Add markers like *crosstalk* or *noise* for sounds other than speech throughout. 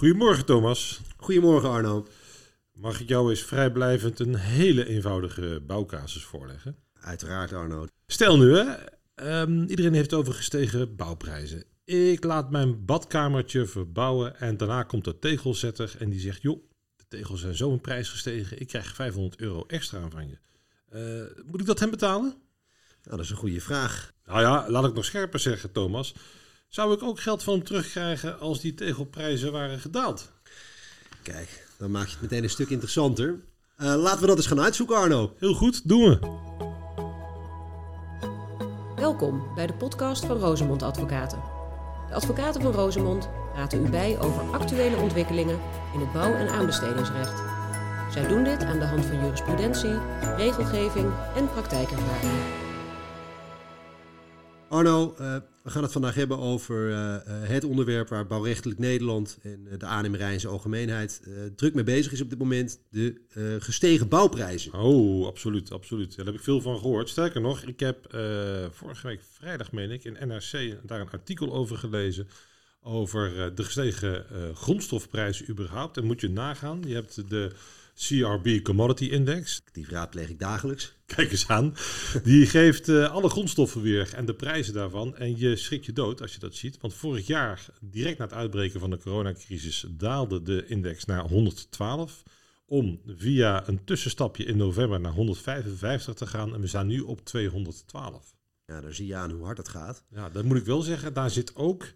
Goedemorgen Thomas. Goedemorgen Arno. Mag ik jou eens vrijblijvend een hele eenvoudige bouwcasus voorleggen? Uiteraard Arno. Stel nu, hè, ehm, iedereen heeft over gestegen bouwprijzen. Ik laat mijn badkamertje verbouwen en daarna komt de tegelzetter en die zegt... joh, de tegels zijn zo in prijs gestegen, ik krijg 500 euro extra van je. Eh, moet ik dat hem betalen? Nou, dat is een goede vraag. Nou ja, laat ik nog scherper zeggen, Thomas. Zou ik ook geld van hem terugkrijgen als die tegelprijzen waren gedaald? Kijk, dan maak je het meteen een stuk interessanter. Uh, laten we dat eens gaan uitzoeken, Arno. Heel goed, doen we. Welkom bij de podcast van Rosemond Advocaten. De advocaten van Rosemond praten u bij over actuele ontwikkelingen in het bouw- en aanbestedingsrecht. Zij doen dit aan de hand van jurisprudentie, regelgeving en praktijkervaring. Arno, uh, we gaan het vandaag hebben over uh, het onderwerp waar bouwrechtelijk Nederland en de aannemerij in zijn algemeenheid druk mee bezig is op dit moment: de gestegen bouwprijzen. Oh, absoluut, absoluut. Daar heb ik veel van gehoord. Sterker nog, ik heb vorige week vrijdag, meen ik, in NRC daar een artikel over gelezen. Over de gestegen grondstofprijzen überhaupt. En moet je nagaan, je hebt de CRB Commodity Index. Die raadpleeg ik dagelijks. Kijk eens aan. Die geeft uh, alle grondstoffen weer en de prijzen daarvan. En je schrikt je dood als je dat ziet. Want vorig jaar, direct na het uitbreken van de coronacrisis, daalde de index naar 112. Om via een tussenstapje in november naar 155 te gaan. En we staan nu op 212. Ja, daar zie je aan hoe hard het gaat. Ja, dat moet ik wel zeggen. Daar zit ook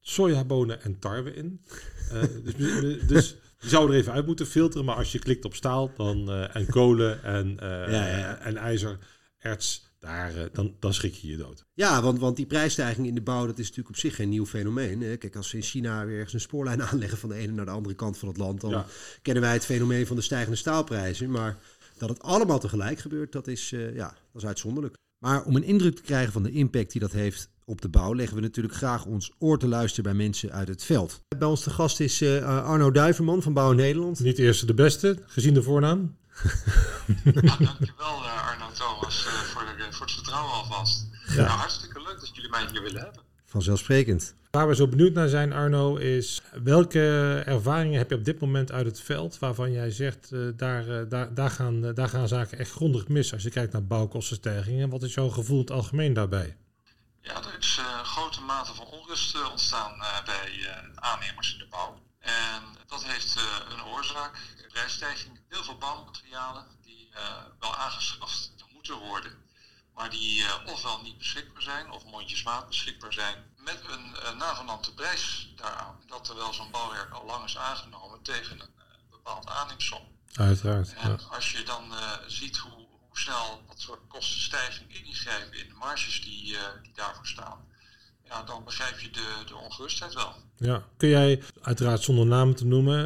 sojabonen en tarwe in. Uh, dus, dus je zou er even uit moeten filteren, maar als je klikt op staal dan, uh, en kolen en, *laughs* uh, ja, ja. en ijzer, erts, daar, uh, dan, dan schrik je je dood. Ja, want, want die prijsstijging in de bouw, dat is natuurlijk op zich geen nieuw fenomeen. Hè? Kijk, als ze in China weer ergens een spoorlijn *laughs* aanleggen van de ene naar de andere kant van het land, dan ja. kennen wij het fenomeen van de stijgende staalprijzen. Maar dat het allemaal tegelijk gebeurt, dat is, ja, dat is uitzonderlijk. Maar om een indruk te krijgen van de impact die dat heeft op de bouw, leggen we natuurlijk graag ons oor te luisteren bij mensen uit het veld. Bij ons de gast is uh, Arno Duiverman van Bouw Nederland. Niet de eerste de beste, gezien de voornaam. *laughs* Nou, dankjewel uh, Arno Thomas uh, voor, de, voor het vertrouwen alvast. Ja. Nou, hartstikke leuk dat jullie mij hier willen hebben. Vanzelfsprekend. Waar we zo benieuwd naar zijn, Arno, is welke ervaringen heb je op dit moment uit het veld waarvan jij zegt, uh, daar, uh, daar, daar, gaan, uh, daar gaan zaken echt grondig mis als je kijkt naar bouwkostenstijgingen. Wat is jouw gevoel het algemeen daarbij? Ja, er is uh, grote mate van onrust uh, ontstaan uh, bij aannemers in de bouw. En dat heeft een oorzaak, prijsstijging. Heel veel bouwmaterialen die wel aangeschaft moeten worden, maar die ofwel niet beschikbaar zijn of mondjesmaat beschikbaar zijn, met een navenante prijs daaraan. Dat terwijl zo'n bouwwerk al lang is aangenomen tegen een bepaald aanneemsom. Uiteraard. En ja. als je dan ziet hoe snel dat soort kostenstijging ingrijpen in de marges die, uh, die daarvoor staan, ja, dan begrijp je de, de ongerustheid wel. Ja, kun jij uiteraard zonder namen te noemen,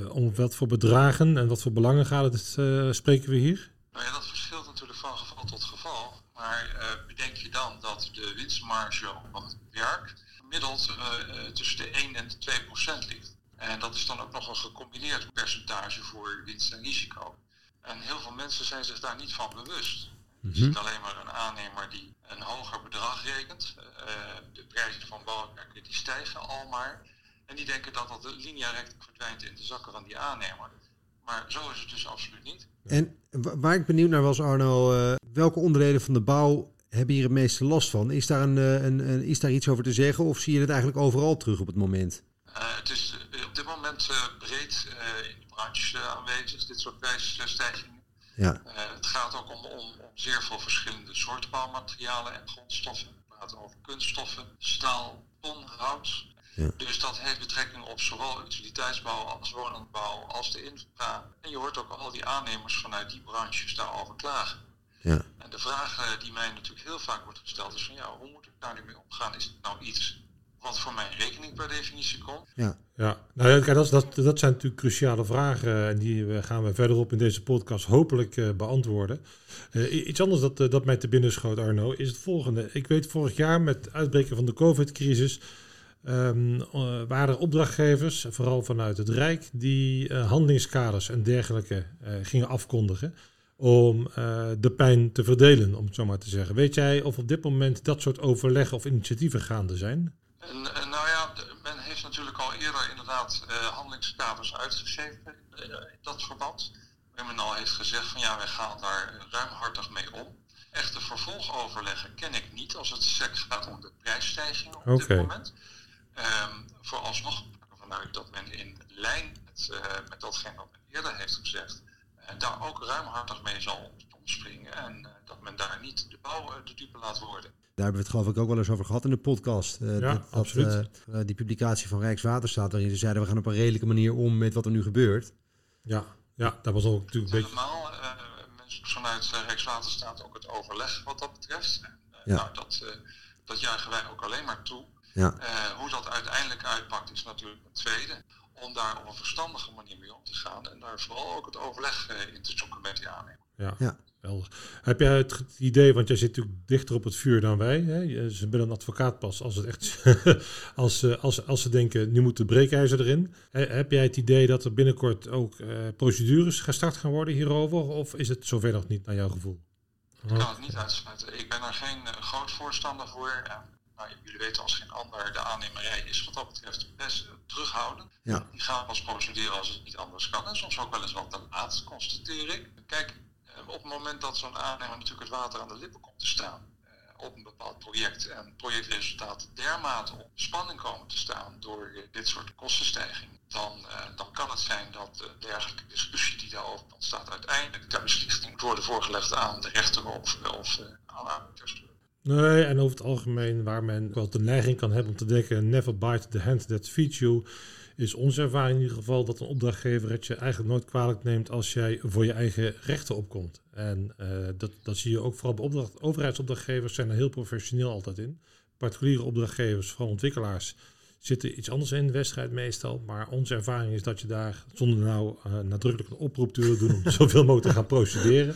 uh, om wat voor bedragen en wat voor belangen gaat het, uh, spreken we hier? Nou ja, dat verschilt natuurlijk van geval tot geval. Maar bedenk je dan dat de winstmarge op het werk gemiddeld tussen de 1 en de 2 procent ligt. En dat is dan ook nog een gecombineerd percentage voor winst en risico. En heel veel mensen zijn zich daar niet van bewust. Je ziet alleen maar een aannemer die een hoger bedrag rekent. Uh, de prijzen van bouwwerken die stijgen al maar. En die denken dat dat linea recta verdwijnt in de zakken van die aannemer. Maar zo is het dus absoluut niet. En waar ik benieuwd naar was, Arno, uh, welke onderdelen van de bouw hebben hier het meeste last van? Is daar, een, een, een, is daar iets over te zeggen of zie je het eigenlijk overal terug op het moment? Uh, het is op dit moment breed branche aanwezig, dit soort prijsstijgingen. Ja. Uh, het gaat ook om, om, om, zeer veel verschillende soorten bouwmaterialen en grondstoffen. We praten over kunststoffen, staal, ton, hout. Ja. Dus dat heeft betrekking op zowel utiliteitsbouw als woningbouw als de infra. En je hoort ook al die aannemers vanuit die branches daarover klagen. Ja. En de vraag uh, die mij natuurlijk heel vaak wordt gesteld is van ja, hoe moet ik daar nu mee omgaan? Is het nou iets wat voor mijn rekening per definitie komt? Ja. Ja, nou ja, kijk, dat, dat, dat zijn natuurlijk cruciale vragen en die gaan we verderop in deze podcast hopelijk uh, beantwoorden. Uh, iets anders dat, uh, dat mij te binnen schoot, Arno, is het volgende. Ik weet vorig jaar met het uitbreken van de COVID-crisis um, waren er opdrachtgevers, vooral vanuit het Rijk, die handelingskaders en dergelijke gingen afkondigen om de pijn te verdelen, om het zo maar te zeggen. Weet jij of op dit moment dat soort overleggen of initiatieven gaande zijn? En, nou ja, men heeft natuurlijk al eerder inderdaad uh, handelingskaders uitgegeven in dat verband. Waar men al heeft gezegd van ja, wij gaan daar ruimhartig mee om. Echte vervolgoverleggen ken ik niet als het seks gaat om de prijsstijging op dit moment. Um, vooralsnog vanuit dat men in lijn met, uh, met datgene wat men eerder heeft gezegd, daar ook ruimhartig mee zal omspringen en uh, dat men daar niet de bouw de dupe laat worden. Daar hebben we het geloof ik ook wel eens over gehad in de podcast. ja, dat, absoluut. die publicatie van Rijkswaterstaat, waarin ze zeiden we gaan op een redelijke manier om met wat er nu gebeurt. Ja, ja dat was ook natuurlijk een beetje... Normaal, vanuit Rijkswaterstaat ook het overleg wat dat betreft. En, ja. nou, dat, dat juichen wij ook alleen maar toe. Ja. Uh, hoe dat uiteindelijk uitpakt is natuurlijk een tweede. Om daar op een verstandige manier mee om te gaan. En daar vooral ook het overleg uh, in te zoeken met die aannemer. Ja, ja. Heb jij het idee, want jij zit natuurlijk dichter op het vuur dan wij. Hè? Ze bent een advocaat pas als, het echt, *laughs* als, als, als ze denken, nu moet de breekijzer erin. Heb jij het idee dat er binnenkort ook uh, procedures gestart gaan worden hierover? Of is het zover nog niet naar jouw gevoel? Ik kan het niet uitsluiten. Ik ben er geen uh, groot voorstander voor. Nou, jullie weten als geen ander, de aannemerij is wat dat betreft best terughouden. Ja. Die gaan pas procederen als het niet anders kan. En soms ook wel eens wat te laat, constateer ik. Kijk, eh, moment dat zo'n aannemer natuurlijk het water aan de lippen komt te staan eh, op een bepaald project en projectresultaten dermate op spanning komen te staan door eh, dit soort kostenstijging, dan, dan kan het zijn dat de dergelijke discussie die daarover ontstaat uiteindelijk ter beslissing moet worden voorgelegd aan de rechter of, of aan aannemers. Nee, en over het algemeen waar men wel de neiging kan hebben om te denken... never bite the hand that feeds you... is onze ervaring in ieder geval dat een opdrachtgever het je eigenlijk nooit kwalijk neemt... als jij voor je eigen rechten opkomt. En uh, dat, dat zie je ook vooral bij opdracht, overheidsopdrachtgevers zijn er heel professioneel altijd in. Particuliere opdrachtgevers, vooral ontwikkelaars zitten iets anders in de wedstrijd meestal. Maar onze ervaring is dat je daar, zonder nou uh, nadrukkelijk een oproep te willen doen om *laughs* zoveel mogelijk te gaan procederen,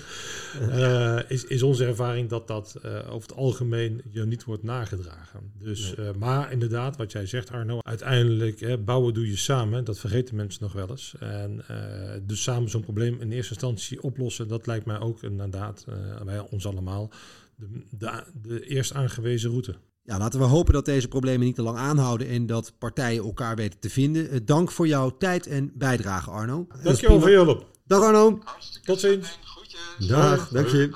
uh, is, is onze ervaring dat dat uh, over het algemeen je niet wordt nagedragen. Dus, nee. maar inderdaad, wat jij zegt Arno, uiteindelijk hè, bouwen doe je samen. Dat vergeten mensen nog wel eens. En dus samen zo'n probleem in eerste instantie oplossen, dat lijkt mij ook inderdaad, bij ons allemaal, de, de, de eerst aangewezen route. Ja, laten we hopen dat deze problemen niet te lang aanhouden en dat partijen elkaar weten te vinden. Uh, dank voor jouw tijd en bijdrage, Arno. Dankjewel voor je hulp. Dag Arno. Tot ziens. Dag, dank je.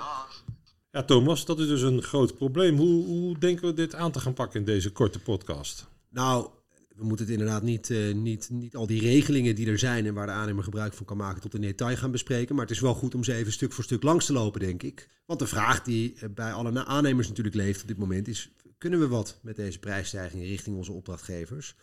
Ja, Thomas, dat is dus een groot probleem. Hoe, hoe denken we dit aan te gaan pakken in deze korte podcast? Nou, we moeten het inderdaad niet, uh, niet, niet al die regelingen die er zijn en waar de aannemer gebruik van kan maken tot in detail gaan bespreken. Maar het is wel goed om ze even stuk voor stuk langs te lopen, denk ik. Want de vraag die bij alle aannemers natuurlijk leeft op dit moment is: kunnen we wat met deze prijsstijging richting onze opdrachtgevers?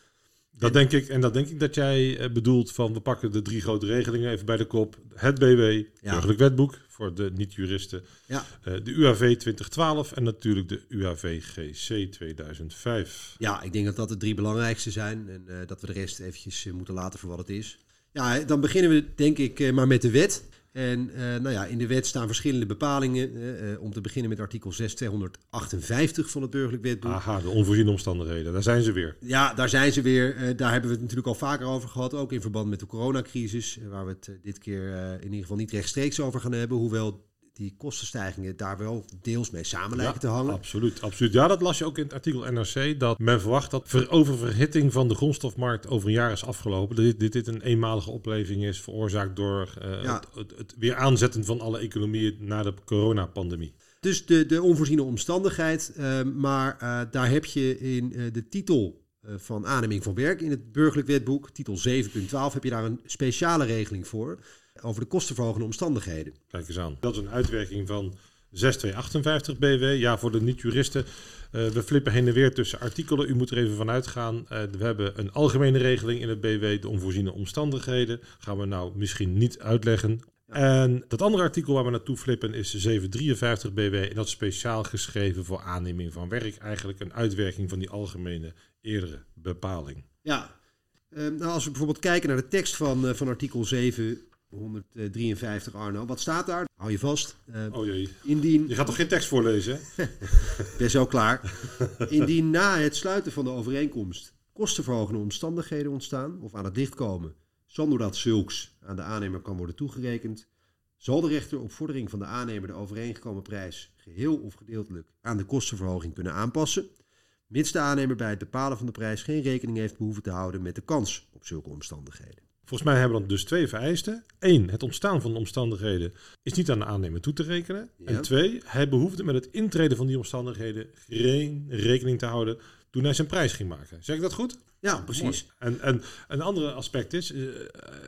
Dat denk ik. En dat denk ik dat jij eh, bedoelt van we pakken de drie grote regelingen even bij de kop. Het BW, burgerlijk wetboek voor de niet-juristen. Ja. Uh, de UAV 2012 en natuurlijk de UAV GC 2005. Ja, ik denk dat dat de drie belangrijkste zijn. En uh, dat we de rest eventjes moeten laten voor wat het is. Ja, dan beginnen we denk ik maar met de wet. En uh, nou ja, in de wet staan verschillende bepalingen. Uh, om te beginnen met artikel 6258 van het burgerlijk wetboek. Aha, de onvoorziene omstandigheden. Daar zijn ze weer. Ja, daar zijn ze weer. Uh, daar hebben we het natuurlijk al vaker over gehad. Ook in verband met de coronacrisis. Waar we het dit keer in ieder geval niet rechtstreeks over gaan hebben. Hoewel die kostenstijgingen daar wel deels mee samen lijken te hangen. Absoluut, absoluut. Ja, dat las je ook in het artikel NRC. Dat men verwacht dat oververhitting van de grondstofmarkt over een jaar is afgelopen. Dat dit, dit, dit een eenmalige opleving is veroorzaakt door uh, het, het, weer aanzetten van alle economieën na de coronapandemie. Dus de, de onvoorziene omstandigheid. Uh, maar uh, daar heb je in de titel van aanneming van werk in het burgerlijk wetboek, titel 7.12, heb je daar een speciale regeling voor over de kostenverhogende omstandigheden. Kijk eens aan. Dat is een uitwerking van 6258 BW. Ja, voor de niet-juristen. Uh, we flippen heen en weer tussen artikelen. U moet er even van uitgaan. Uh, we hebben een algemene regeling in het BW, de onvoorziene omstandigheden. Gaan we nou misschien niet uitleggen. En dat andere artikel waar we naartoe flippen is 753 BW. En dat is speciaal geschreven voor aanneming van werk. Eigenlijk een uitwerking van die algemene eerdere bepaling. Ja, uh, nou als we bijvoorbeeld kijken naar de tekst van, van artikel 7 153 Arno. Wat staat daar? Hou je vast. Uh, oh jee. Indien... Je gaat toch geen tekst voorlezen? *laughs* ben zo klaar. Indien na het sluiten van de overeenkomst kostenverhogende omstandigheden ontstaan of aan het licht komen, zonder dat zulks aan de aannemer kan worden toegerekend, zal de rechter op vordering van de aannemer de overeengekomen prijs geheel of gedeeltelijk aan de kostenverhoging kunnen aanpassen, mits de aannemer bij het bepalen van de prijs geen rekening heeft behoeven te houden met de kans op zulke omstandigheden. Volgens mij hebben we dan dus twee vereisten. Eén, het ontstaan van de omstandigheden is niet aan de aannemer toe te rekenen. Ja. En twee, hij behoefde met het intreden van die omstandigheden geen rekening te houden toen hij zijn prijs ging maken. Zeg ik dat goed? Ja, precies. En, en een andere aspect is, eh,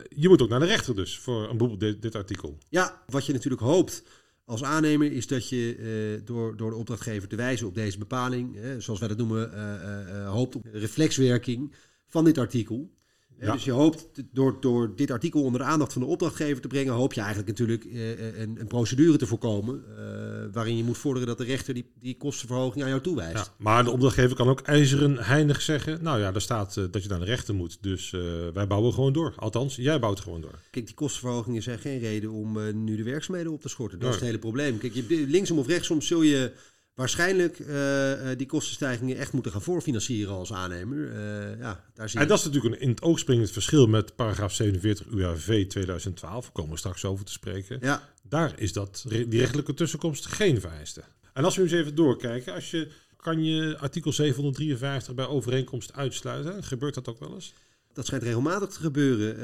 je moet ook naar de rechter dus voor een op dit, dit artikel. Ja, wat je natuurlijk hoopt als aannemer is dat je eh, door, door de opdrachtgever te wijzen op deze bepaling, zoals wij dat noemen, eh, hoopt op reflexwerking van dit artikel. Ja. Dus je hoopt door, door dit artikel onder de aandacht van de opdrachtgever te brengen, hoop je eigenlijk natuurlijk eh, eh, een, een procedure te voorkomen eh, waarin je moet vorderen dat de rechter die, die kostenverhoging aan jou toewijst. Ja, maar de opdrachtgever kan ook ijzeren heinig zeggen, nou ja, daar staat dat je naar de rechter moet. Dus wij bouwen gewoon door. Althans, jij bouwt gewoon door. Kijk, die kostenverhogingen zijn geen reden om nu de werkzaamheden op te schorten. Dat is het hele probleem. Kijk, je, linksom of rechtsom zul je waarschijnlijk eh, eh, die kostenstijgingen echt moeten gaan voorfinancieren als aannemer. Eh, ja, daar zie. En dat is natuurlijk een in het oog springend verschil met paragraaf 47 UAV 2012. Daar komen we straks over te spreken. Ja, Daar is dat, die rechtelijke tussenkomst geen vereiste. En als we eens even doorkijken, als je, kan je artikel 753 bij overeenkomst uitsluiten? Gebeurt dat ook wel eens? dat schijnt regelmatig te gebeuren.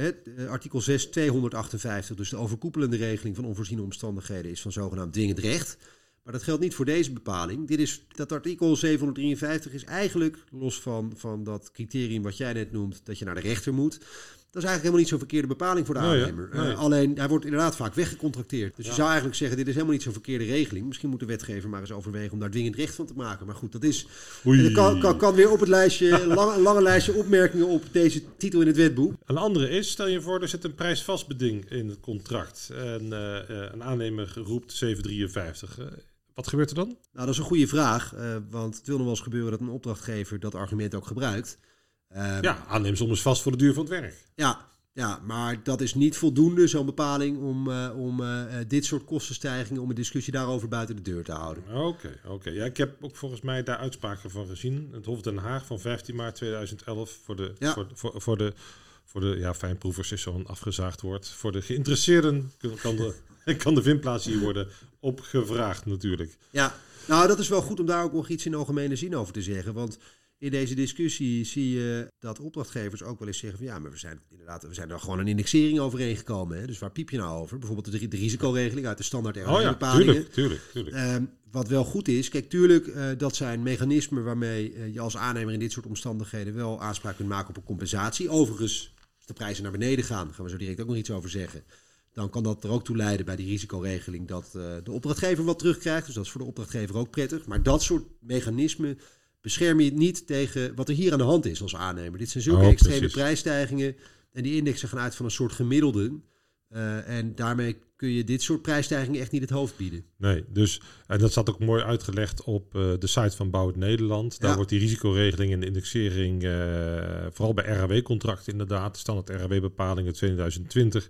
Het, artikel 6, 258, dus de overkoepelende regeling van onvoorziene omstandigheden, is van zogenaamd dwingend recht. Maar dat geldt niet voor deze bepaling. Dit is, dat artikel 753 is eigenlijk, los van, van dat criterium wat jij net noemt, dat je naar de rechter moet. Dat is eigenlijk helemaal niet zo'n verkeerde bepaling voor de Nee, aannemer. Eh, Nee. alleen, hij wordt inderdaad vaak weggecontracteerd. Dus Ja. je zou eigenlijk zeggen, dit is helemaal niet zo'n verkeerde regeling. Misschien moet de wetgever maar eens overwegen om daar dwingend recht van te maken. Maar goed, dat is... Kan, kan, kan weer op het lijstje, een *laughs* lange, een lange lijstje opmerkingen op deze titel in het wetboek. Een andere is, stel je voor, er zit een prijsvastbeding in het contract. En eh, eh, een aannemer roept 753. Wat gebeurt er dan? Nou, dat is een goede vraag. eh, want het wil nog wel eens gebeuren dat een opdrachtgever dat argument ook gebruikt. Eh, Ja, aanneem soms vast voor de duur van het werk. ja, ja, maar dat is niet voldoende, zo'n bepaling, om, eh, om eh, dit soort kostenstijgingen, om een discussie daarover buiten de deur te houden. Oké, oké. Ja, ik heb ook volgens mij daar uitspraken van gezien. Het Hof Den Haag van 15 maart 2011 voor de, Ja. voor, voor, voor de, voor de ja, fijnproevers is zo'n afgezaagd woord. Voor de geïnteresseerden kan de, *laughs* kan de vindplaats hier worden opgevraagd natuurlijk. Ja, nou, dat is wel goed om daar ook nog iets in algemene zin over te zeggen. Want in deze discussie zie je dat opdrachtgevers ook wel eens zeggen van ja, maar we zijn inderdaad, we zijn er gewoon een indexering overeengekomen. Hè? Dus waar piep je nou over? Bijvoorbeeld de, de risicoregeling uit de standaard Oh ja, tuurlijk, tuurlijk, tuurlijk. Ehm, wat wel goed is, kijk, tuurlijk, eh, dat zijn mechanismen waarmee eh, je als aannemer in dit soort omstandigheden wel aanspraak kunt maken op een compensatie. Overigens, als de prijzen naar beneden gaan, gaan we zo direct ook nog iets over zeggen. Dan kan dat er ook toe leiden bij die risicoregeling dat eh, de opdrachtgever wat terugkrijgt. Dus dat is voor de opdrachtgever ook prettig. Maar dat soort mechanismen beschermen je niet tegen wat er hier aan de hand is als aannemer. Dit zijn zulke Oh, extreme precies. prijsstijgingen. En die indexen gaan uit van een soort gemiddelde. Eh, en daarmee kun je dit soort prijsstijgingen echt niet het hoofd bieden. Nee, dus, en dat staat ook mooi uitgelegd op eh, de site van Bouw het Nederland. Daar Ja. wordt die risicoregeling en de indexering, vooral bij RAW-contracten inderdaad, standaard RAW-bepalingen 2020,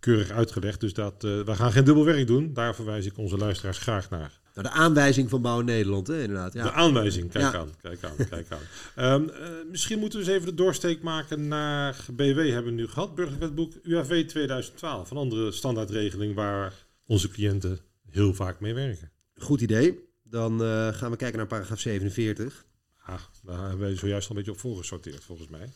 keurig uitgelegd. Dus dat, eh, we gaan geen dubbel werk doen. Daar verwijs ik onze luisteraars graag naar. Nou, de aanwijzing van Bouw Nederland, hè, inderdaad. De Ja. aanwijzing, kijk Ja. aan, kijk aan, kijk aan. *laughs* Ehm, eh, misschien moeten we eens even de doorsteek maken naar BW hebben we nu gehad. Burgerwetboek UAV 2012, een andere standaardregeling waar onze cliënten heel vaak mee werken. Goed idee. Dan eh, gaan we kijken naar paragraaf 47. Ah, daar hebben wij zojuist al een beetje op voorgesorteerd, volgens mij.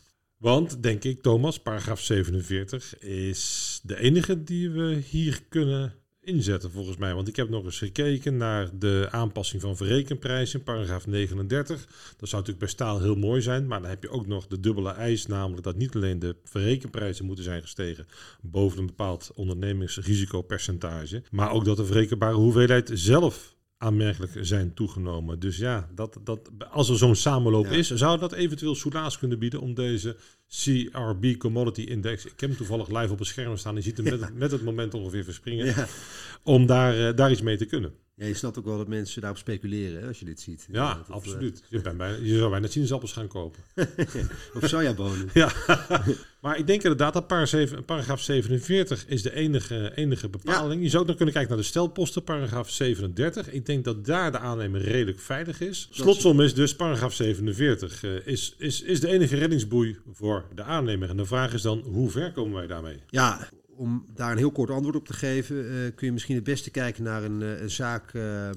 Want, denk ik, Thomas, paragraaf 47 is de enige die we hier kunnen inzetten, volgens mij. Want ik heb nog eens gekeken naar de aanpassing van verrekenprijzen, paragraaf 39. Dat zou natuurlijk bij staal heel mooi zijn, maar dan heb je ook nog de dubbele eis, namelijk dat niet alleen de verrekenprijzen moeten zijn gestegen boven een bepaald ondernemingsrisicopercentage, maar ook dat de verrekenbare hoeveelheid zelf aanmerkelijk zijn toegenomen. Dus ja, dat, dat, als er zo'n samenloop Ja. is, zou dat eventueel soelaas kunnen bieden om deze CRB Commodity Index, ik heb hem toevallig live op het scherm staan, je ziet hem *laughs* met, het, met het moment ongeveer verspringen, Ja. om daar, eh, daar iets mee te kunnen. Ja, je snapt ook wel dat mensen daarop speculeren hè, als je dit ziet. Ja, Dat, eh, absoluut. Je, bent bijna, je zou bijna sinaasappels gaan kopen. *laughs* of sojabonen. Ja, *laughs* maar ik denk inderdaad dat paragraaf 47 is de enige, enige bepaling. Je zou ook nog kunnen kijken naar de stelposten, paragraaf 37. Ik denk dat daar de aannemer redelijk veilig is. Slotsom is dus paragraaf 47 eh, is, is, is de enige reddingsboei voor de aannemer. En de vraag is dan, hoe ver komen wij daarmee? Ja, om daar een heel kort antwoord op te geven, eh, kun je misschien het beste kijken naar een, eh, een zaak eh,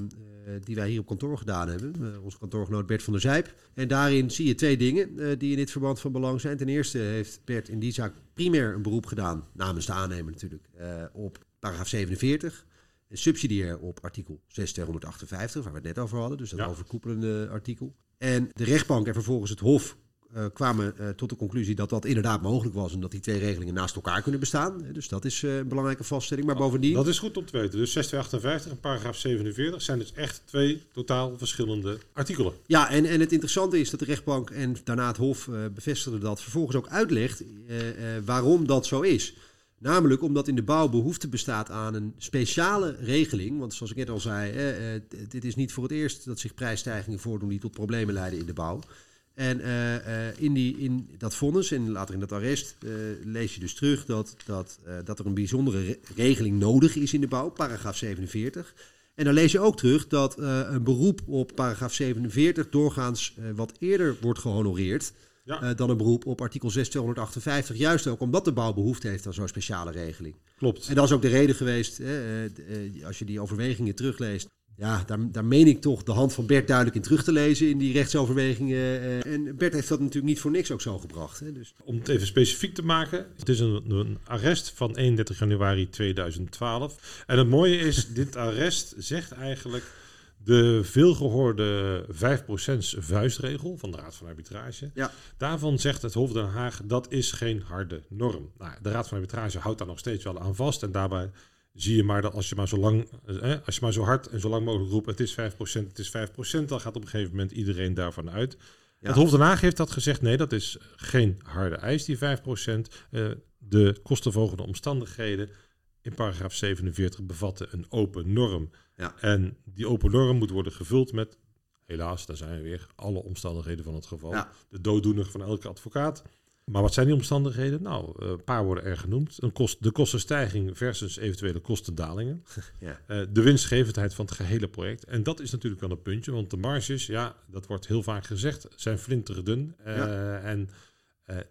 die wij hier op kantoor gedaan hebben. onze kantoorgenoot Bert van der Zijp. En daarin zie je twee dingen die in dit verband van belang zijn. Ten eerste heeft Bert in die zaak primair een beroep gedaan, namens de aannemer natuurlijk, op paragraaf 47 subsidiair op artikel 6258, waar we het net over hadden, dus dat overkoepelende artikel. En de rechtbank en vervolgens het Hof uh, kwamen uh, tot de conclusie dat dat inderdaad mogelijk was en dat die twee regelingen naast elkaar kunnen bestaan. Dus dat is uh, een belangrijke vaststelling. Maar bovendien. Dat is goed om te weten. Dus 6258 en paragraaf 47 zijn dus echt twee totaal verschillende artikelen. Ja, en, en het interessante is dat de rechtbank en daarna het Hof bevestigde dat vervolgens ook uitlegt waarom dat zo is. Namelijk omdat in de bouw behoefte bestaat aan een speciale regeling. Want zoals ik net al zei, eh, dit is niet voor het eerst dat zich prijsstijgingen voordoen die tot problemen leiden in de bouw. En uh, in, die, in dat vonnis en later in dat arrest uh, lees je dus terug dat, dat, dat er een bijzondere regeling nodig is in de bouw, paragraaf 47. En dan lees je ook terug dat een beroep op paragraaf 47 doorgaans wat eerder wordt gehonoreerd ja. dan een beroep op artikel 6258. Juist ook omdat de bouw behoefte heeft aan zo'n speciale regeling. Klopt. En dat is ook de reden geweest, als je die overwegingen terugleest, ja, daar, daar meen ik toch de hand van Bert duidelijk in terug te lezen in die rechtsoverwegingen. Eh, en Bert heeft dat natuurlijk niet voor niks ook zo gebracht. Hè, dus. Om het even specifiek te maken, het is een, een arrest van 31 januari 2012. En het mooie is, *laughs* dit arrest zegt eigenlijk de veelgehoorde 5% vuistregel van de Raad van Arbitrage. Ja. Daarvan zegt het Hof Den Haag dat is geen harde norm. Nou, de Raad van Arbitrage houdt daar nog steeds wel aan vast. En daarbij zie je maar dat als je maar zo lang, eh, als je maar zo hard en zo lang mogelijk roept, het is 5%, het is 5%, dan gaat op een gegeven moment iedereen daarvan uit. Het Hof Den Haag heeft dat gezegd, nee, dat is geen harde eis, die 5%. Uh, eh, de kostenverhogende omstandigheden in paragraaf 47 bevatten een open norm. Ja. En die open norm moet worden gevuld met, helaas, daar zijn we weer, alle omstandigheden van het geval. De dooddoener van elke advocaat. Maar wat zijn die omstandigheden? Nou, eh, een paar worden er genoemd. Een kost, de kostenstijging versus eventuele kostendalingen. *laughs* Ja. Uh, de winstgevendheid van het gehele project. En dat is natuurlijk wel een puntje, want de marges, ja, dat wordt heel vaak gezegd, zijn flinterdun. Uh, ja. En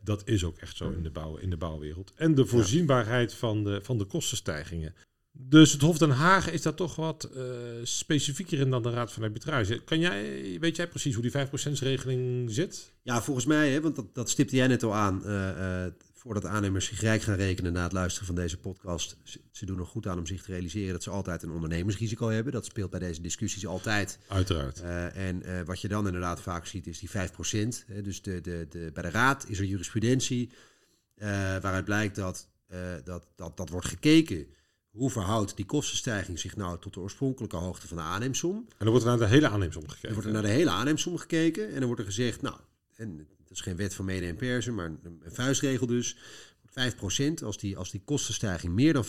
dat is ook echt zo in de, bouw, in de bouwwereld. En de voorzienbaarheid van, de, van de kostenstijgingen. Dus het Hof Den Haag is daar toch wat uh, specifieker in dan de Raad van Arbitrage. Kan jij, weet jij precies hoe die 5%-regeling zit? Ja, volgens mij, hè, want dat, dat stipte jij net al aan. Uh, uh, voordat aannemers zich rijk gaan rekenen na het luisteren van deze podcast. Ze, doen er goed aan om zich te realiseren dat ze altijd een ondernemersrisico hebben. Dat speelt bij deze discussies altijd. Uiteraard. en wat je dan inderdaad vaak ziet is die 5%. Hè, dus de, de, de, bij de Raad is er jurisprudentie waaruit blijkt dat, dat, dat, dat wordt gekeken hoe verhoudt die kostenstijging zich nou tot de oorspronkelijke hoogte van de aanneemsom? En dan wordt er naar de hele aanneemsom gekeken. Dan wordt er naar de hele aanneemsom gekeken en dan wordt er gezegd, nou, en dat is geen wet van mede en persen, maar een, vuistregel dus. 5%, als die, als die kostenstijging meer dan 5%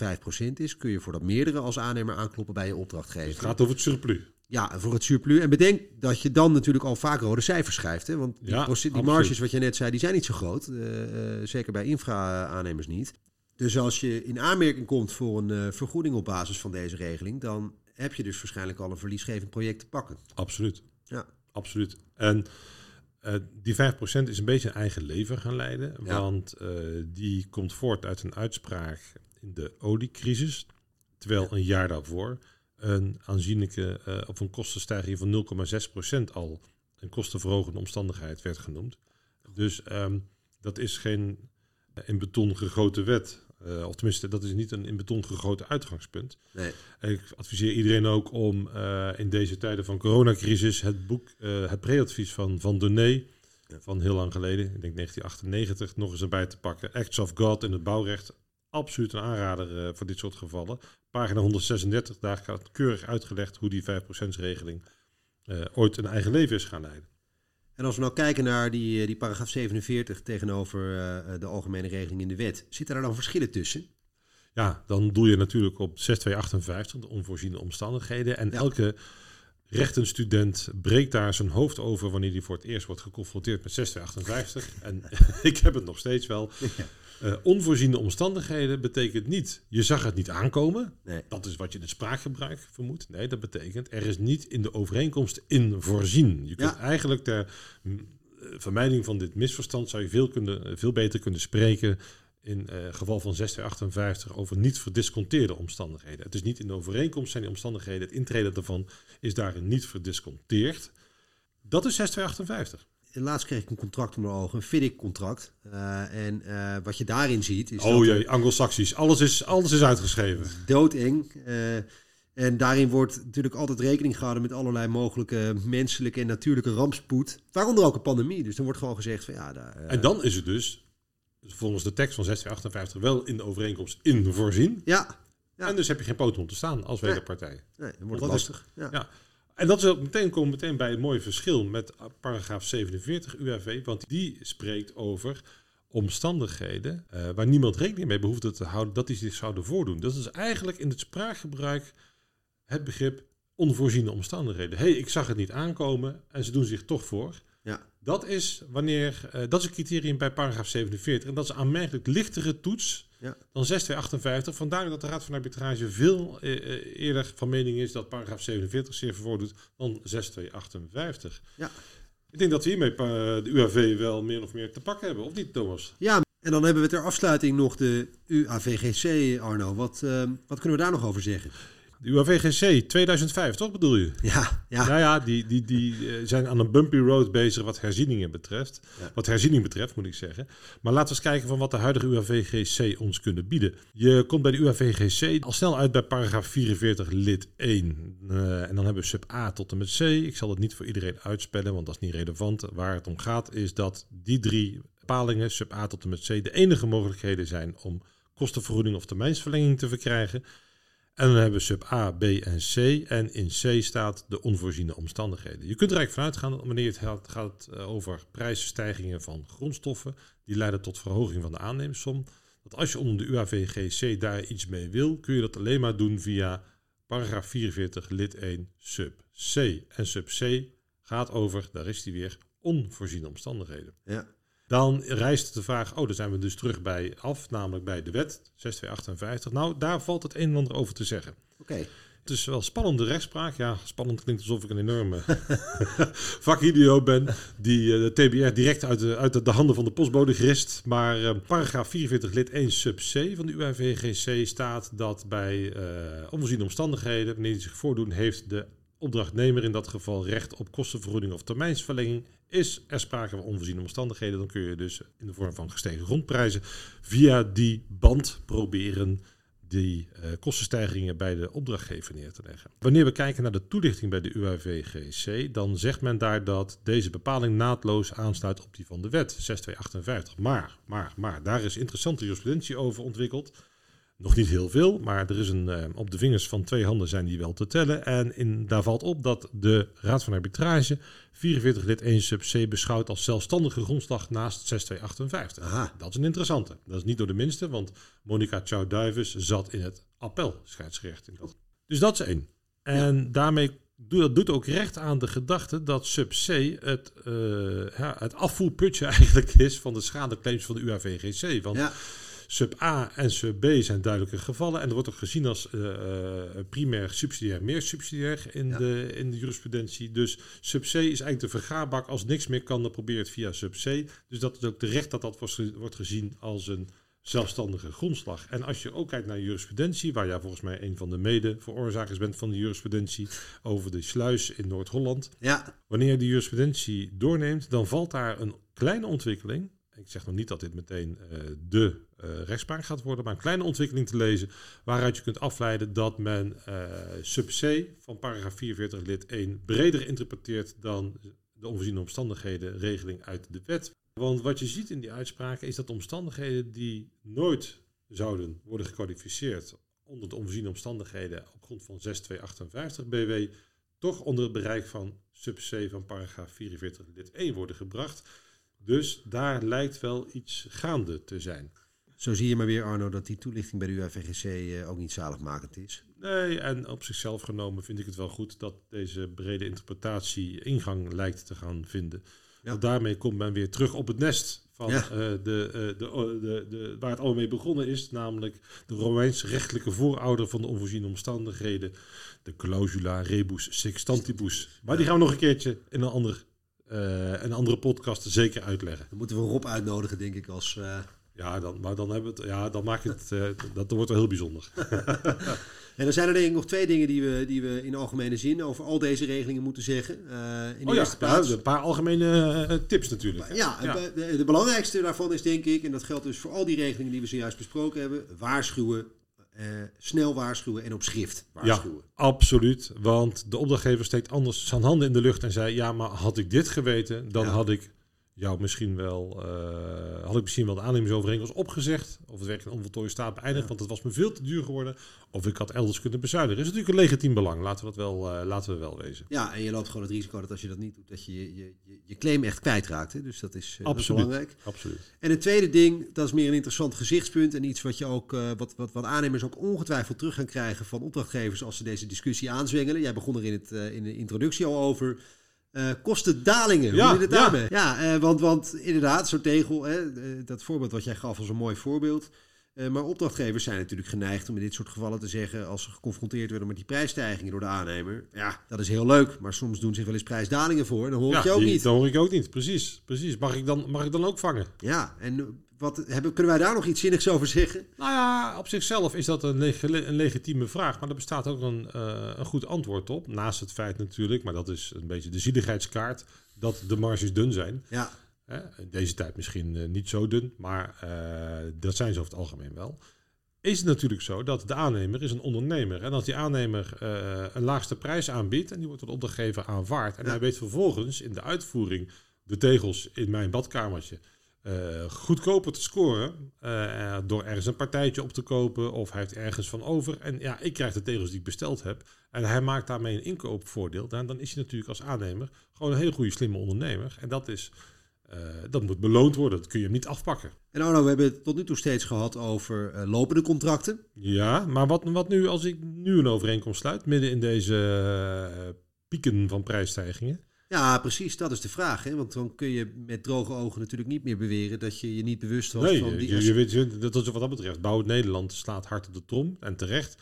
is, kun je voor dat meerdere als aannemer aankloppen bij je opdrachtgever. het gaat over het surplus. Ja, voor het surplus. En bedenk dat je dan natuurlijk al vaak rode cijfers schrijft. Hè? Want die, ja, die marges, wat je net zei, die zijn niet zo groot. Uh, zeker bij infra-aannemers niet. Dus als je in aanmerking komt voor een uh, vergoeding op basis van deze regeling, dan heb je dus waarschijnlijk al een verliesgevend project te pakken. Absoluut. Ja. Absoluut. En uh, die 5% is een beetje een eigen leven gaan leiden. Want uh, die komt voort uit een uitspraak in de oliecrisis. Terwijl een jaar daarvoor een aanzienlijke of een kostenstijging van 0,6% al een kostenverhogende omstandigheid werd genoemd. Dus um, dat is geen in beton gegoten wet. Uh, of tenminste, dat is niet een in beton gegoten uitgangspunt. Nee. ik adviseer iedereen ook om uh, in deze tijden van coronacrisis het boek, uh, het preadvies van Van Doné, ja. van heel lang geleden, ik denk 1998, nog eens erbij te pakken. Acts of God in het bouwrecht. Absoluut een aanrader voor dit soort gevallen. Pagina 136, daar gaat keurig uitgelegd hoe die 5%-regeling ooit een eigen leven is gaan leiden. En als we nou kijken naar die, eh, die paragraaf 47 tegenover uh, de algemene regeling in de wet, zitten daar dan verschillen tussen? Ja, dan doe je natuurlijk op 6258, de onvoorziene omstandigheden. En elke rechtenstudent breekt daar zijn hoofd over wanneer hij voor het eerst wordt geconfronteerd met 6258. en *laughs* ik heb het nog steeds wel. Ja. Uh, onvoorziene omstandigheden betekent niet, je zag het niet aankomen. Nee. Dat is wat je in het spraakgebruik vermoedt. Nee, dat betekent, er is niet in de overeenkomst in voorzien. Je kunt eigenlijk ter mm, vermijding van dit misverstand, zou je veel, kunnen, veel beter kunnen spreken in uh, geval van 6258 over niet verdisconteerde omstandigheden. Het is niet in de overeenkomst zijn die omstandigheden. Het intreden daarvan is daarin niet verdisconteerd. Dat is 6258. Laatst kreeg ik een contract onder ogen, een FIDIC-contract. Uh, en uh, wat je daarin ziet is. Oh jee, Anglo-Saxisch. Alles is, alles is uitgeschreven. Doodeng. En daarin wordt natuurlijk altijd rekening gehouden met allerlei mogelijke menselijke en natuurlijke rampspoed. Waaronder ook een pandemie. Dus dan wordt gewoon gezegd van ja. Daar, En dan is het dus volgens de tekst van 1658 wel in de overeenkomst in voorzien. Ja. ja. En dus heb je geen poten om te staan als wederpartij. Nee, nee dan wordt het lastig. Is, ja. ja. En dat is ook meteen, komt meteen bij het mooie verschil met paragraaf 47 UWV. Want die spreekt over omstandigheden uh, waar niemand rekening mee behoefde te houden dat die zich zouden voordoen. Dat is eigenlijk in het spraakgebruik het begrip onvoorziene omstandigheden. hey, ik zag het niet aankomen en ze doen zich toch voor. Ja. Dat is wanneer, uh, dat is een criterium bij paragraaf 47 en dat is een aanmerkelijk lichtere toets ja. dan 6258. Vandaar dat de Raad van Arbitrage veel uh, eerder van mening is dat paragraaf 47 zeer voordoet dan 6258. Ja. Ik denk dat we hiermee de UAV wel meer of meer te pakken hebben, of niet Thomas? Ja, en dan hebben we ter afsluiting nog de UAVGC, Arno. Wat, uh, wat kunnen we daar nog over zeggen? De UAVGC 2005, toch bedoel je? Ja, ja. Ja, ja die, die, die zijn aan een bumpy road bezig wat herzieningen betreft. Ja. Wat herziening betreft, moet ik zeggen. Maar laten we eens kijken van wat de huidige UAVGC ons kunnen bieden. Je komt bij de UAVGC al snel uit bij paragraaf 44 lid 1. Uh, en dan hebben we sub A tot en met C. Ik zal het niet voor iedereen uitspellen, want dat is niet relevant. Waar het om gaat is dat die drie bepalingen, sub A tot en met C, de enige mogelijkheden zijn om kostenvergoeding of termijnsverlenging te verkrijgen. En dan hebben we sub A, B en C. En in C staat de onvoorziene omstandigheden. Je kunt er eigenlijk vanuit gaan wanneer het gaat over prijsstijgingen van grondstoffen. Die leiden tot verhoging van de aannemerssom. Dat als je onder de UAVGC daar iets mee wil, kun je dat alleen maar doen via paragraaf 44 lid 1 sub C. En sub C gaat over, daar is die weer, onvoorziene omstandigheden. Ja. Dan rijst de vraag, oh, daar zijn we dus terug bij af, namelijk bij de wet 6258. Nou, daar valt het een en ander over te zeggen. Oké. Okay. Het is wel spannende rechtspraak. Ja, spannend klinkt alsof ik een enorme *laughs* vakidioot ben. Die uh, de TBR direct uit de, uit de handen van de postbode grist. Maar uh, paragraaf 44 lid 1 sub C van de UIVGC staat dat bij uh, onvoorziene omstandigheden, wanneer die zich voordoen, heeft de opdrachtnemer in dat geval recht op kostenvergoeding of termijnsverlenging. Is er sprake van onvoorziene omstandigheden, dan kun je dus in de vorm van gestegen grondprijzen via die band proberen die uh, kostenstijgingen bij de opdrachtgever neer te leggen. Wanneer we kijken naar de toelichting bij de UIVGC, dan zegt men daar dat deze bepaling naadloos aansluit op die van de wet 6258. Maar, maar, maar, daar is interessante jurisprudentie over ontwikkeld. Nog niet heel veel, maar er is een, uh, op de vingers van twee handen zijn die wel te tellen. En in, daar valt op dat de Raad van Arbitrage 44 lid 1 sub C beschouwt als zelfstandige grondslag naast 6258. Aha. Dat is een interessante. Dat is niet door de minste, want Monica Chow-Duivis zat in het appel scheidsrecht. In dat. Dus dat is één. En ja. daarmee dat doet ook recht aan de gedachte dat sub C het, uh, ja, het afvoerputje *laughs* eigenlijk is van de schadeclaims van de UAVGC. Want ja. Sub A en sub B zijn duidelijke gevallen. En er wordt ook gezien als uh, primair subsidiair, meer subsidiair in, Ja. de, in de jurisprudentie. Dus sub C is eigenlijk de vergaarbak. Als niks meer kan, dan probeer het via sub C. Dus dat is ook terecht dat dat wordt- wordt gezien als een zelfstandige grondslag. En als je ook kijkt naar jurisprudentie, waar jij volgens mij een van de mede-veroorzakers bent van de jurisprudentie over de sluis in Noord-Holland. Ja, Wanneer je die jurisprudentie doorneemt, dan valt daar een kleine ontwikkeling. Ik zeg nog niet dat dit meteen eh, de eh, rechtspraak gaat worden, maar een kleine ontwikkeling te lezen. Waaruit je kunt afleiden dat men eh, sub C van paragraaf 44 lid 1 breder interpreteert dan de onvoorziene omstandigheden regeling uit de wet. Want wat je ziet in die uitspraken is dat omstandigheden die nooit zouden worden gekwalificeerd onder de onvoorziene omstandigheden op grond van 6258 BW toch onder het bereik van sub C van paragraaf 44 lid 1 worden gebracht. Dus daar lijkt wel iets gaande te zijn. zo zie je maar weer, Arno, dat die toelichting bij de UAVGC eh, ook niet zaligmakend is. Nee, en op zichzelf genomen vind ik het wel goed dat deze brede interpretatie ingang lijkt te gaan vinden. Ja. Want daarmee komt men weer terug op het nest van Ja. eh, de, eh, de, de, de, waar het allemaal mee begonnen is, namelijk de Romeinse rechtelijke voorouder van de onvoorziene omstandigheden, de clausula rebus sextantibus. Maar die gaan we nog een keertje in een, ander, eh, een andere podcast zeker uitleggen. Dan moeten we Rob uitnodigen, denk ik, als, eh, Ja, dan, maar dan, hebben we het, ja, dan maak je het, uh, *laughs* dat wordt wel heel bijzonder. *laughs* en dan zijn er denk ik nog twee dingen die we, die we in algemene zin over al deze regelingen moeten zeggen. In de oh eerste ja, plaats, een paar algemene tips natuurlijk. Ja, ja. De, de, belangrijkste daarvan is denk ik, en dat geldt dus voor al die regelingen die we zojuist besproken hebben, waarschuwen. Snel waarschuwen en op schrift waarschuwen. Ja, absoluut. Want de opdrachtgever steekt anders zijn handen in de lucht en zei: Ja, maar had ik dit geweten, dan ja. had ik jou misschien wel, uh, had ik misschien wel de aannemersovereenkomst opgezegd. Of het werk in onvoltooide staat beëindigd, ja. want het was me veel te duur geworden. Of ik had elders kunnen bezuinigen. Dat is natuurlijk een legitiem belang, laten we dat wel, uh, laten we wel wezen. Ja, en je loopt gewoon het risico dat als je dat niet doet, dat je je, je, je claim echt kwijtraakt. Hè? Dus dat is, uh, absoluut, dat is belangrijk. Absoluut. En het tweede ding, dat is meer een interessant gezichtspunt. En iets wat, je ook, wat, wat, wat aannemers ook ongetwijfeld terug gaan krijgen van opdrachtgevers als ze deze discussie aanzwengelen. Jij begon er in, het, in de introductie al over. Uh, kostendalingen. Ja, Hoe zit het daarmee? Ja, uh, want, want inderdaad, zo'n tegel, hè, uh, dat voorbeeld wat jij gaf was een mooi voorbeeld. maar opdrachtgevers zijn natuurlijk geneigd om in dit soort gevallen te zeggen, als ze geconfronteerd worden met die prijsstijgingen door de aannemer, ja, dat is heel leuk, maar soms doen zich wel eens prijsdalingen voor en dan hoor ik je ook die, niet. Dat hoor ik ook niet, precies. precies. Mag, ik dan, mag ik dan ook vangen? Ja, en wat, hebben, kunnen wij daar nog iets zinnigs over zeggen? Nou ja, op zichzelf is dat een, leg een legitieme vraag. Maar er bestaat ook een, uh, een goed antwoord op. Naast het feit natuurlijk, maar dat is een beetje de zieligheidskaart, dat de marges dun zijn. Ja. In deze tijd misschien uh, niet zo dun, maar uh, dat zijn ze over het algemeen wel. Is het natuurlijk zo dat de aannemer is een ondernemer. En als die aannemer een laagste prijs aanbiedt en die wordt door de opdrachtgever aanvaard. En ja. hij weet vervolgens in de uitvoering de tegels in mijn badkamertje uh, goedkoper te scoren uh, door ergens een partijtje op te kopen of hij heeft ergens van over. En ja, ik krijg de tegels die ik besteld heb en hij maakt daarmee een inkoopvoordeel. Dan, dan is hij natuurlijk als aannemer gewoon een hele goede slimme ondernemer. En dat, is, uh, dat moet beloond worden, dat kun je hem niet afpakken. En Arno, we hebben het tot nu toe steeds gehad over lopende contracten. Ja, maar wat, wat nu als ik nu een overeenkomst sluit midden in deze pieken van prijsstijgingen? Ja, precies. Dat is de vraag. Hè? Want dan kun je met droge ogen natuurlijk niet meer beweren dat je je niet bewust was nee, van die... Je, je weet, dat is wat dat betreft. Bouw Nederland slaat hard op de trom en terecht.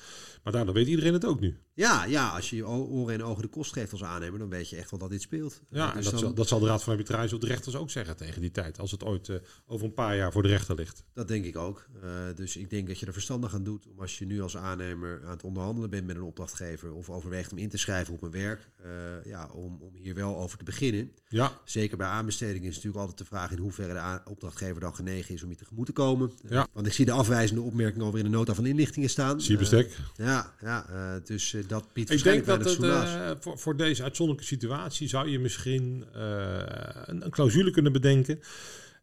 Maar daardoor weet iedereen het ook nu. Ja, ja, als je je oren en ogen de kost geeft als aannemer, dan weet je echt wel dat dit speelt. Ja, dus en dat, dan... zal, dat zal de Raad van Arbitrage of de rechters ook zeggen tegen die tijd. Als het ooit uh, over een paar jaar voor de rechter ligt. Dat denk ik ook. Uh, dus ik denk dat je er verstandig aan doet om als je nu als aannemer aan het onderhandelen bent met een opdrachtgever of overweegt om in te schrijven op een werk, uh, ja, om, om hier wel over te beginnen. Ja. Zeker bij aanbesteding is natuurlijk altijd de vraag in hoeverre de opdrachtgever dan genegen is om je tegemoet te komen. Ja. want ik zie de afwijzende opmerking alweer in de nota van inlichtingen staan. Zie je bestek. ja, ja dus dat biedt ik denk dat het, uh, voor, voor deze uitzonderlijke situatie zou je misschien uh, een, een, clausule kunnen bedenken.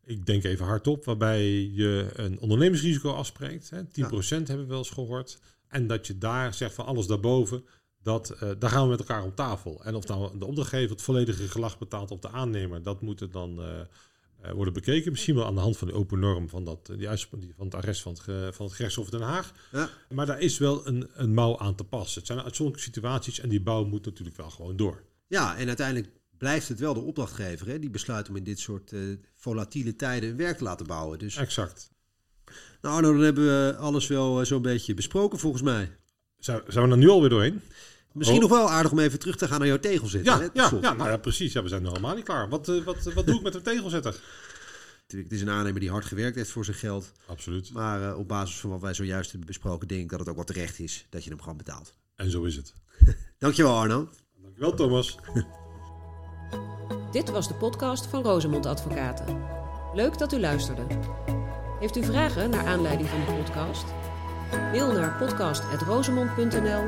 Ik denk even hardop, waarbij je een ondernemingsrisico afspreekt. Hè, 10% ja. hebben we wel eens gehoord. En dat je daar zegt van alles daarboven, dat, daar gaan we met elkaar om tafel. En of nou de opdrachtgever het volledige gelag betaalt op de aannemer, dat moet er dan worden bekeken. Misschien wel aan de hand van de open norm van, dat, die uitspraak van het arrest van het, van het gerechtshof Den Haag. Ja. Maar daar is wel een, een mouw aan te passen. Het zijn uitzonderlijke situaties en die bouw moet natuurlijk wel gewoon door. Ja, en uiteindelijk blijft het wel de opdrachtgever hè, die besluit om in dit soort uh, volatiele tijden een werk te laten bouwen. Dus... Exact. Nou Arno, dan hebben we alles wel zo'n beetje besproken volgens mij. Zijn, zijn we er nu alweer doorheen? Misschien oh. nog wel aardig om even terug te gaan naar jouw tegelzetter. Ja, hè, ja, ja, nou ja, precies. Ja, we zijn nog helemaal niet klaar. Wat, uh, wat, wat doe ik met een tegelzetter? Het is een aannemer die hard gewerkt heeft voor zijn geld. Absoluut. Maar uh, op basis van wat wij zojuist hebben besproken, denk ik dat het ook wel terecht is dat je hem gewoon betaalt. En zo is het. *laughs* Dankjewel Arno. Dankjewel Thomas. *laughs* Dit was de podcast van Rosemond Advocaten. Leuk dat u luisterde. Heeft u vragen naar aanleiding van de podcast? Mail naar podcast.rosemond.nl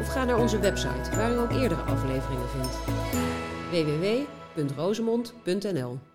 of ga naar onze website waar u ook eerdere afleveringen vindt. www.rosemond.nl